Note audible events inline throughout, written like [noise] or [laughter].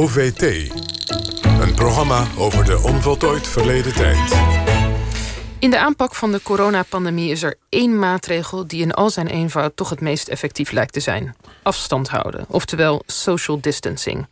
OVT. Een programma over de onvoltooid verleden tijd. In de aanpak van de coronapandemie is er één maatregel die in al zijn eenvoud toch het meest effectief lijkt te zijn: afstand houden, oftewel social distancing.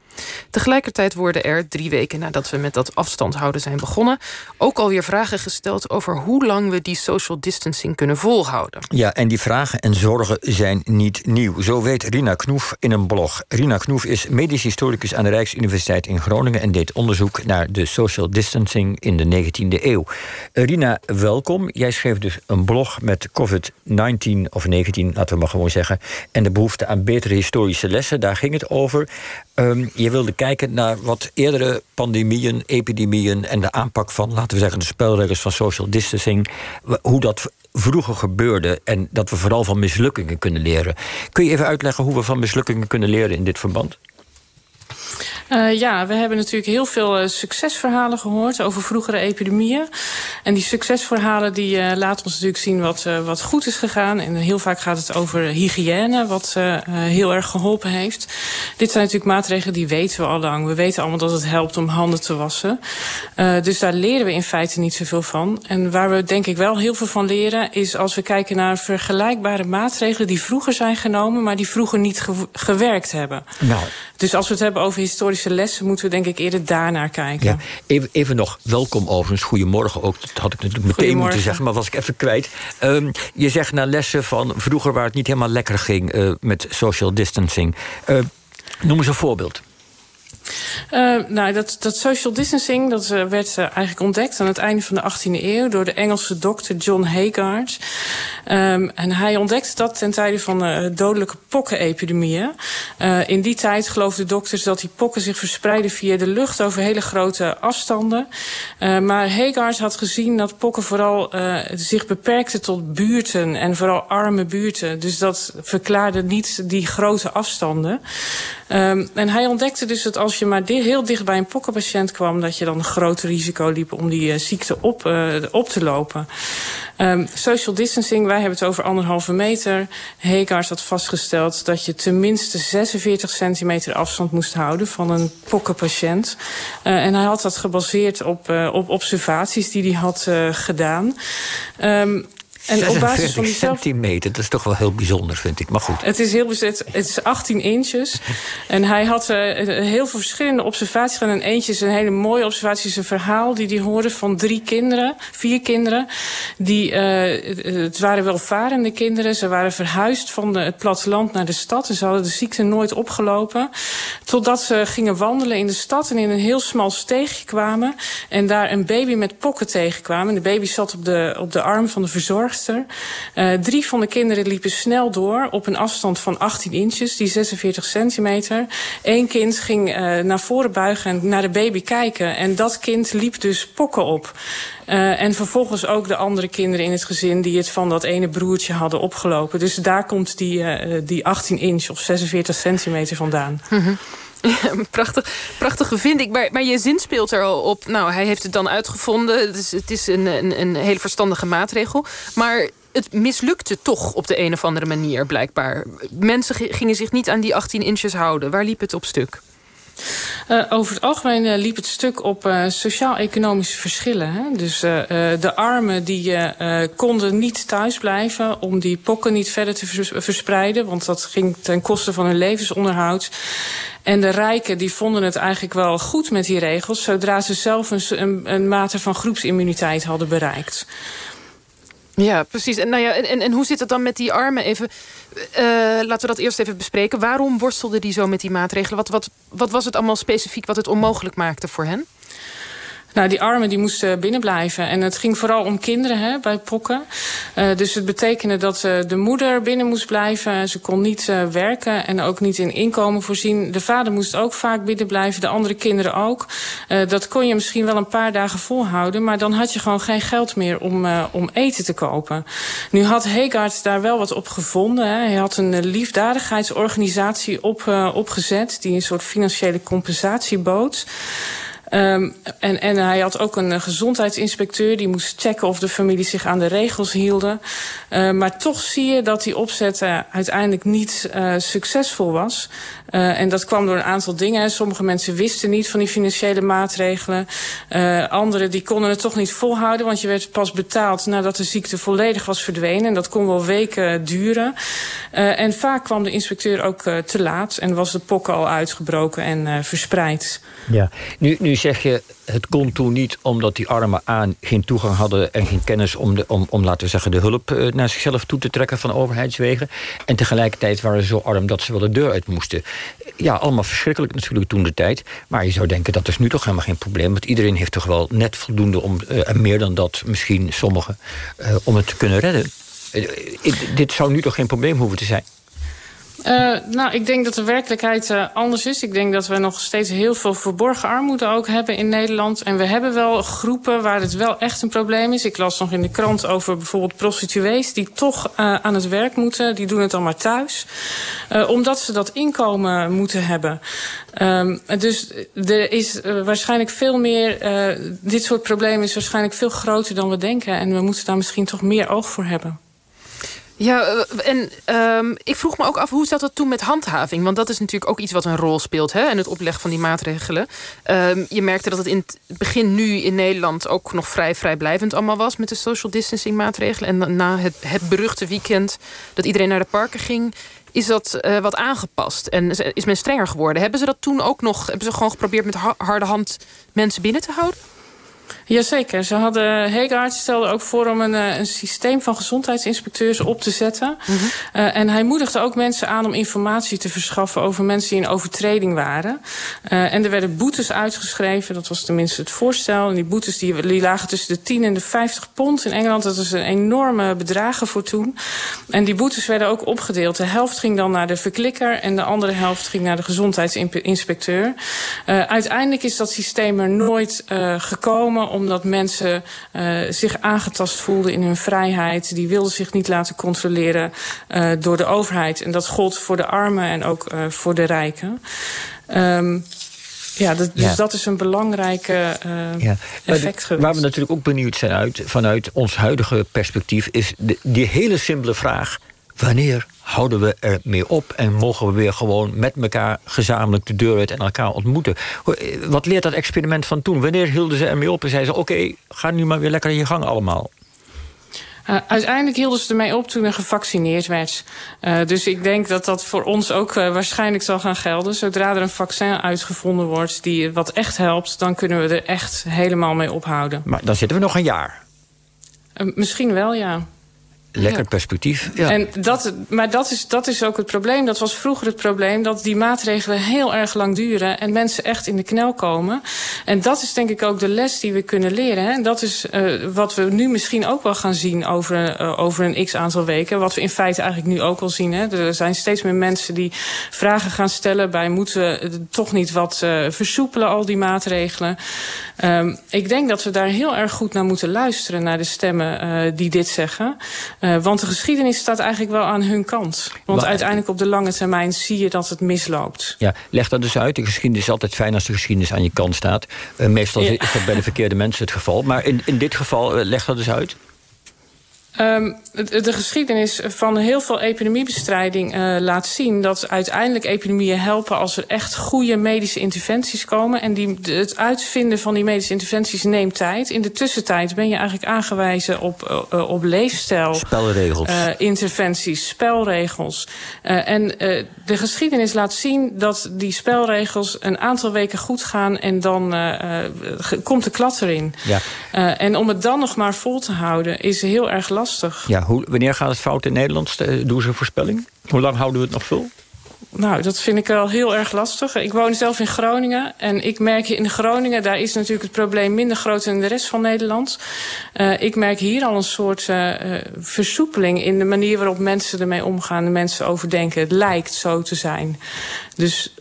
Tegelijkertijd worden er, drie weken nadat we met dat afstand houden zijn begonnen, ook alweer vragen gesteld over hoe lang we die social distancing kunnen volhouden. Ja, en die vragen en zorgen zijn niet nieuw. Zo weet Rina Knoef in een blog. Rina Knoef is medisch historicus aan de Rijksuniversiteit in Groningen en deed onderzoek naar de social distancing in de 19e eeuw. Rina, welkom. Jij schreef dus een blog met COVID-19 of 19, laten we maar gewoon zeggen, en de behoefte aan betere historische lessen. Daar ging het over. Ehm, wilde kijken naar wat eerdere pandemieën, epidemieën en de aanpak van, laten we zeggen, de spelregels van social distancing, hoe dat vroeger gebeurde en dat we vooral van mislukkingen kunnen leren. Kun je even uitleggen hoe we van mislukkingen kunnen leren in dit verband? Uh, ja, we hebben natuurlijk heel veel uh, succesverhalen gehoord over vroegere epidemieën. En die succesverhalen die uh, laten ons natuurlijk zien wat, wat goed is gegaan. En heel vaak gaat het over hygiëne, wat heel erg geholpen heeft. Dit zijn natuurlijk maatregelen die weten we al lang. We weten allemaal dat het helpt om handen te wassen. dus daar leren we in feite niet zoveel van. En waar we denk ik wel heel veel van leren... is als we kijken naar vergelijkbare maatregelen... die vroeger zijn genomen, maar die vroeger niet ge gewerkt hebben. Nou. Dus als we het hebben over historische lessen moeten we denk ik eerder daarnaar kijken. Ja, even, even nog, welkom overigens, goedemorgen ook. Dat had ik natuurlijk meteen moeten zeggen, maar was ik even kwijt. Um, je zegt naar lessen van vroeger waar het niet helemaal lekker ging uh, met social distancing. Uh, noem eens een voorbeeld. Uh, nou, dat, dat social distancing dat, uh, werd uh, eigenlijk ontdekt aan het einde van de 18e eeuw door de Engelse dokter John Haygarth. Um, en hij ontdekte dat ten tijde van dodelijke pokkenepidemieën. in die tijd geloofden dokters dat die pokken zich verspreiden via de lucht over hele grote afstanden. maar Haygarth had gezien dat pokken vooral zich beperkten tot buurten en vooral arme buurten. Dus dat verklaarde niet die grote afstanden. Um, en hij ontdekte dus dat als je maar heel dicht bij een pokkenpatiënt kwam... dat je dan een groot risico liep om die uh, ziekte op, uh, op te lopen. Um, social distancing, wij hebben het over anderhalve meter. Hegaard had vastgesteld dat je tenminste 46 centimeter afstand moest houden... van een pokkenpatiënt. Uh, en hij had dat gebaseerd op, op observaties die hij had gedaan. Um, en op basis van die centimeter, dat is toch wel heel bijzonder, vind ik. Maar goed. Het is heel bezet. Het is 18 inches. En hij had uh, heel veel verschillende observaties gedaan. En eentje is een hele mooie observatie. is een verhaal die hij hoorde van drie kinderen, vier kinderen. Die, uh, het waren welvarende kinderen. Ze waren verhuisd van de, het platteland naar de stad. En ze hadden de ziekte nooit opgelopen. Totdat ze gingen wandelen in de stad en in een heel smal steegje kwamen. En daar een baby met pokken tegenkwamen. En de baby zat op de, op de arm van de Uh, drie van de kinderen liepen snel door op een afstand van 18 inches, die 46 centimeter. Eén kind ging uh, naar voren buigen en naar de baby kijken. En dat kind liep dus pokken op. Uh, en vervolgens ook de andere kinderen in het gezin die het van dat ene broertje hadden opgelopen. Dus daar komt die, die 18 inch of 46 centimeter vandaan. Mm. Ja, [laughs] prachtig, prachtige vind ik. Maar, maar je zin speelt er al op. Nou, hij heeft het dan uitgevonden. Het is, het is een, een, een hele verstandige maatregel. Maar het mislukte toch op de een of andere manier, blijkbaar. Mensen gingen zich niet aan die 18 inches houden. Waar liep het op stuk? Uh, over het algemeen uh, liep het stuk op uh, sociaal-economische verschillen. Hè? Dus de armen die konden niet thuis blijven om die pokken niet verder te vers verspreiden. Want dat ging ten koste van hun levensonderhoud. En de rijken die vonden het eigenlijk wel goed met die regels... zodra ze zelf een, een, een mate van groepsimmuniteit hadden bereikt. Ja, precies. En, nou ja, en, en hoe zit het dan met die armen? Even, uh, laten we dat eerst even bespreken. Waarom worstelde die zo met die maatregelen? Wat, wat, wat was het allemaal specifiek wat het onmogelijk maakte voor hen? Nou, die armen die moesten binnenblijven. En het ging vooral om kinderen hè, bij pokken. Uh, dus het betekende dat uh, de moeder binnen moest blijven. Ze kon niet uh, werken en ook niet in inkomen voorzien. De vader moest ook vaak binnen blijven, de andere kinderen ook. dat kon je misschien wel een paar dagen volhouden... maar dan had je gewoon geen geld meer om, om eten te kopen. Nu had Hegaard daar wel wat op gevonden. Hè. Hij had een liefdadigheidsorganisatie op, opgezet... die een soort financiële compensatie bood... Um, en, en hij had ook een gezondheidsinspecteur die moest checken of de familie zich aan de regels hielden. Uh, maar toch zie je dat die opzet uh, uiteindelijk niet uh, succesvol was. En dat kwam door een aantal dingen. Sommige mensen wisten niet van die financiële maatregelen. Anderen die konden het toch niet volhouden, want je werd pas betaald nadat de ziekte volledig was verdwenen. En dat kon wel weken duren. En vaak kwam de inspecteur ook te laat en was de pokken al uitgebroken en verspreid. Ja, nu, nu zeg je het kon toen niet omdat die armen aan geen toegang hadden en geen kennis om, de, om, om laten we zeggen, de hulp uh, naar zichzelf toe te trekken van overheidswegen. En tegelijkertijd waren ze zo arm dat ze wel de deur uit moesten. Ja, allemaal verschrikkelijk natuurlijk toen de tijd. Maar je zou denken dat is nu toch helemaal geen probleem. Want iedereen heeft toch wel net voldoende om, uh, en meer dan dat, misschien sommigen, uh, om het te kunnen redden. dit zou nu toch geen probleem hoeven te zijn? Uh, nou, ik denk dat de werkelijkheid uh, anders is. Ik denk dat we nog steeds heel veel verborgen armoede ook hebben in Nederland. En we hebben wel groepen waar het wel echt een probleem is. Ik las nog in de krant over bijvoorbeeld prostituees... die toch uh, aan het werk moeten. Die doen het dan maar thuis. omdat ze dat inkomen moeten hebben. Um, dus er is waarschijnlijk veel meer... dit soort problemen is waarschijnlijk veel groter dan we denken. En we moeten daar misschien toch meer oog voor hebben. Ja, eh, en um, ik vroeg me ook af, hoe zat dat toen met handhaving? Want dat is natuurlijk ook iets wat een rol speelt... Hè, en het opleggen van die maatregelen. Um, je merkte dat het in het begin nu in Nederland... ook nog vrij vrijblijvend allemaal was... met de social distancing maatregelen. En na het, het beruchte weekend dat iedereen naar de parken ging... is dat uh, wat aangepast en is men strenger geworden. Hebben ze dat toen ook nog... hebben ze gewoon geprobeerd met harde hand mensen binnen te houden? Jazeker. Ze hadden, Hegaard stelde ook voor om een, eh, een systeem van gezondheidsinspecteurs op te zetten. Mm -hmm. uh, en hij moedigde ook mensen aan om informatie te verschaffen over mensen die in overtreding waren. Uh, en er werden boetes uitgeschreven, dat was tenminste het voorstel. En die boetes die, die lagen tussen de 10 en de 50 pond in Engeland. Dat is een enorme bedragen voor toen. En die boetes werden ook opgedeeld. De helft ging dan naar de verklikker en de andere helft ging naar de gezondheidsinspecteur. uiteindelijk is dat systeem er nooit gekomen omdat mensen uh, zich aangetast voelden in hun vrijheid. Die wilden zich niet laten controleren uh, door de overheid. En dat gold voor de armen en ook uh, voor de rijken. Um, ja, dat, dus ja. dat is een belangrijke uh, ja. effect geweest. Waar we natuurlijk ook benieuwd zijn uit, vanuit ons huidige perspectief... is de, die hele simpele vraag, wanneer houden we er mee op en mogen we weer gewoon met elkaar gezamenlijk de deur uit en elkaar ontmoeten. Wat leert dat experiment van toen? Wanneer hielden ze ermee op en zeiden ze: Oké, ga nu maar weer lekker in je gang allemaal? Uh, uiteindelijk hielden ze ermee op toen er gevaccineerd werd. Uh, dus ik denk dat dat voor ons ook uh, waarschijnlijk zal gaan gelden. Zodra er een vaccin uitgevonden wordt die wat echt helpt... dan kunnen we er echt helemaal mee ophouden. Maar dan zitten we nog een jaar. misschien wel, ja. Lekker perspectief. Ja. En dat, maar dat is, dat is ook het probleem. Dat was vroeger het probleem. Dat die maatregelen heel erg lang duren. En mensen echt in de knel komen. En dat is denk ik ook de les die we kunnen leren. Hè? En dat is uh, wat we nu misschien ook wel gaan zien over, uh, over een x aantal weken. Wat we in feite eigenlijk nu ook al zien. Hè? Er zijn steeds meer mensen die vragen gaan stellen bij... moeten we toch niet wat uh, versoepelen, al die maatregelen. Um, ik denk dat we daar heel erg goed naar moeten luisteren... naar de stemmen die dit zeggen. Uh, want de geschiedenis staat eigenlijk wel aan hun kant. Want uiteindelijk op de lange termijn zie je dat het misloopt. Ja, leg dat dus uit. De geschiedenis is altijd fijn als de geschiedenis aan je kant staat. Uh, meestal ja. is dat bij de verkeerde mensen het geval. Maar in, in dit geval, uh, leg dat dus uit. Um, de, de geschiedenis van heel veel epidemiebestrijding uh, laat zien dat uiteindelijk epidemieën helpen als er echt goede medische interventies komen. En die, het uitvinden van die medische interventies neemt tijd. In de tussentijd ben je eigenlijk aangewezen op, uh, op leefstijl. Spelregels. Uh, interventies, spelregels. en de geschiedenis laat zien dat die spelregels een aantal weken goed gaan en dan komt de klad erin. Ja. en om het dan nog maar vol te houden is heel erg lastig. Ja, hoe, wanneer gaat het fout in Nederland? Doen ze een voorspelling? Hoe lang houden we het nog vol? Nou, dat vind ik wel heel erg lastig. Ik woon zelf in Groningen. En ik merk in Groningen, daar is natuurlijk het probleem minder groot dan in de rest van Nederland. Uh, ik merk hier al een soort uh, versoepeling in de manier waarop mensen ermee omgaan. De mensen overdenken. Het lijkt zo te zijn. Dus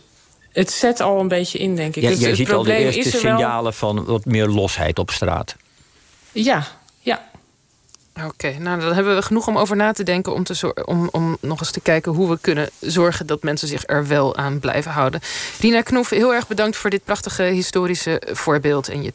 het zet al een beetje in, denk ik. Ja, dus jij ziet al de eerste signalen wel... van wat meer losheid op straat. Ja. Oké, nou dan hebben we genoeg om over na te denken... Om, te om, om nog eens te kijken hoe we kunnen zorgen... dat mensen zich er wel aan blijven houden. Rina Knoef, heel erg bedankt voor dit prachtige historische voorbeeld... en je